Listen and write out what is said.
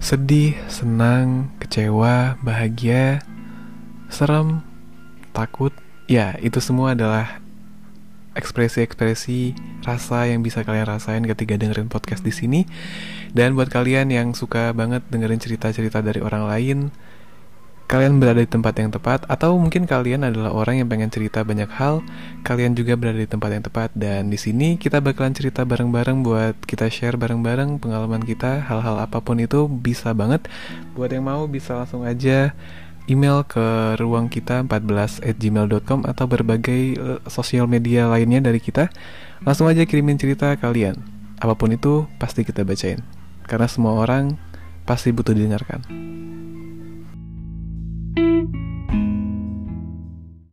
sedih, senang, kecewa, bahagia, serem, takut, ya itu semua adalah ekspresi-ekspresi rasa yang bisa kalian rasain ketika dengerin podcast di sini. Dan buat kalian yang suka banget dengerin cerita-cerita dari orang lain, kalian berada di tempat yang tepat atau mungkin kalian adalah orang yang pengen cerita banyak hal, kalian juga berada di tempat yang tepat. Dan di sini kita bakalan cerita bareng-bareng buat kita share bareng-bareng pengalaman kita, hal-hal apa pun itu bisa banget. Buat yang mau bisa langsung aja email ke ruang kita 14 at gmail.com atau berbagai uh, sosial media lainnya dari kita. Langsung aja kirimin cerita kalian. Apa pun itu pasti kita bacain. Karena semua orang pasti butuh didengarkan